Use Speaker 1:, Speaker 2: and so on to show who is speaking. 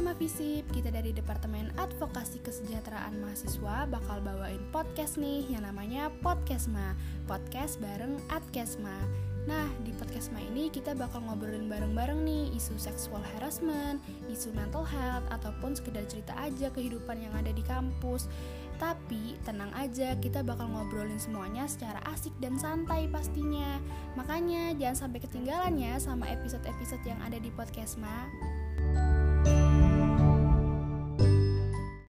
Speaker 1: sama Visip, kita dari Departemen Advokasi Kesejahteraan Mahasiswa bakal bawain podcast nih yang namanya Podcastma Podcast bareng Adkesma Nah, di Podcastma ini kita bakal ngobrolin bareng-bareng nih isu seksual harassment, isu mental health, ataupun sekedar cerita aja kehidupan yang ada di kampus tapi tenang aja, kita bakal ngobrolin semuanya secara asik dan santai pastinya. Makanya jangan sampai ketinggalan ya sama episode-episode yang ada di Podcastma.